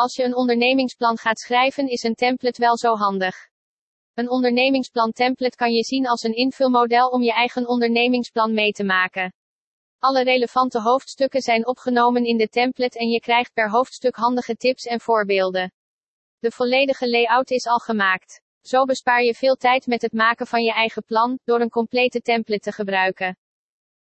Als je een ondernemingsplan gaat schrijven, is een template wel zo handig. Een ondernemingsplan template kan je zien als een invulmodel om je eigen ondernemingsplan mee te maken. Alle relevante hoofdstukken zijn opgenomen in de template en je krijgt per hoofdstuk handige tips en voorbeelden. De volledige layout is al gemaakt. Zo bespaar je veel tijd met het maken van je eigen plan, door een complete template te gebruiken.